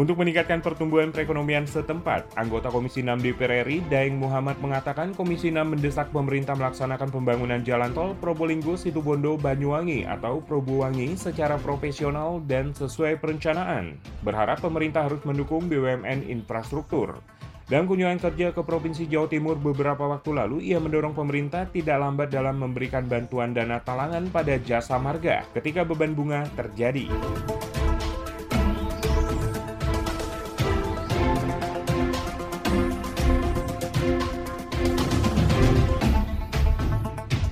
Untuk meningkatkan pertumbuhan perekonomian setempat, anggota Komisi 6 DPR RI, Daeng Muhammad mengatakan Komisi 6 mendesak pemerintah melaksanakan pembangunan jalan tol Probolinggo Situbondo Banyuwangi atau Probowangi secara profesional dan sesuai perencanaan. Berharap pemerintah harus mendukung BUMN infrastruktur. Dalam kunjungan kerja ke Provinsi Jawa Timur beberapa waktu lalu, ia mendorong pemerintah tidak lambat dalam memberikan bantuan dana talangan pada jasa marga ketika beban bunga terjadi.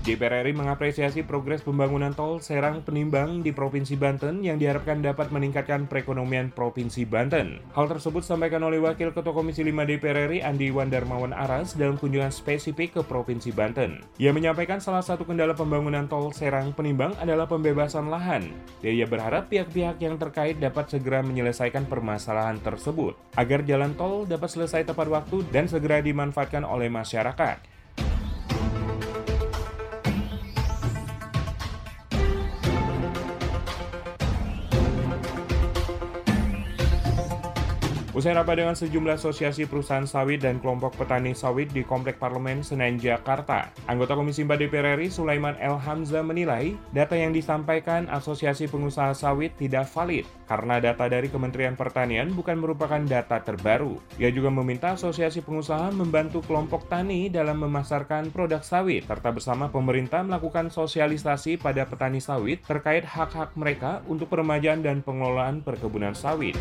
DPR RI mengapresiasi progres pembangunan tol Serang Penimbang di Provinsi Banten yang diharapkan dapat meningkatkan perekonomian Provinsi Banten. Hal tersebut disampaikan oleh Wakil Ketua Komisi 5 DPR RI Andi Wandarmawan Aras dalam kunjungan spesifik ke Provinsi Banten. Ia menyampaikan salah satu kendala pembangunan tol Serang Penimbang adalah pembebasan lahan. Dan ia berharap pihak-pihak yang terkait dapat segera menyelesaikan permasalahan tersebut agar jalan tol dapat selesai tepat waktu dan segera dimanfaatkan oleh masyarakat. Usai rapat dengan sejumlah asosiasi perusahaan sawit dan kelompok petani sawit di Komplek Parlemen Senen, Jakarta, anggota Komisi 4 DPR RI Sulaiman El Hamza menilai data yang disampaikan Asosiasi Pengusaha Sawit tidak valid karena data dari Kementerian Pertanian bukan merupakan data terbaru. Ia juga meminta Asosiasi Pengusaha membantu kelompok tani dalam memasarkan produk sawit serta bersama pemerintah melakukan sosialisasi pada petani sawit terkait hak-hak mereka untuk peremajaan dan pengelolaan perkebunan sawit.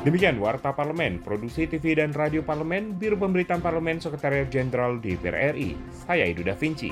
Demikian Warta Parlemen, Produksi TV dan Radio Parlemen, Biro Pemberitaan Parlemen Sekretariat Jenderal DPR RI. Saya Edu Da Vinci.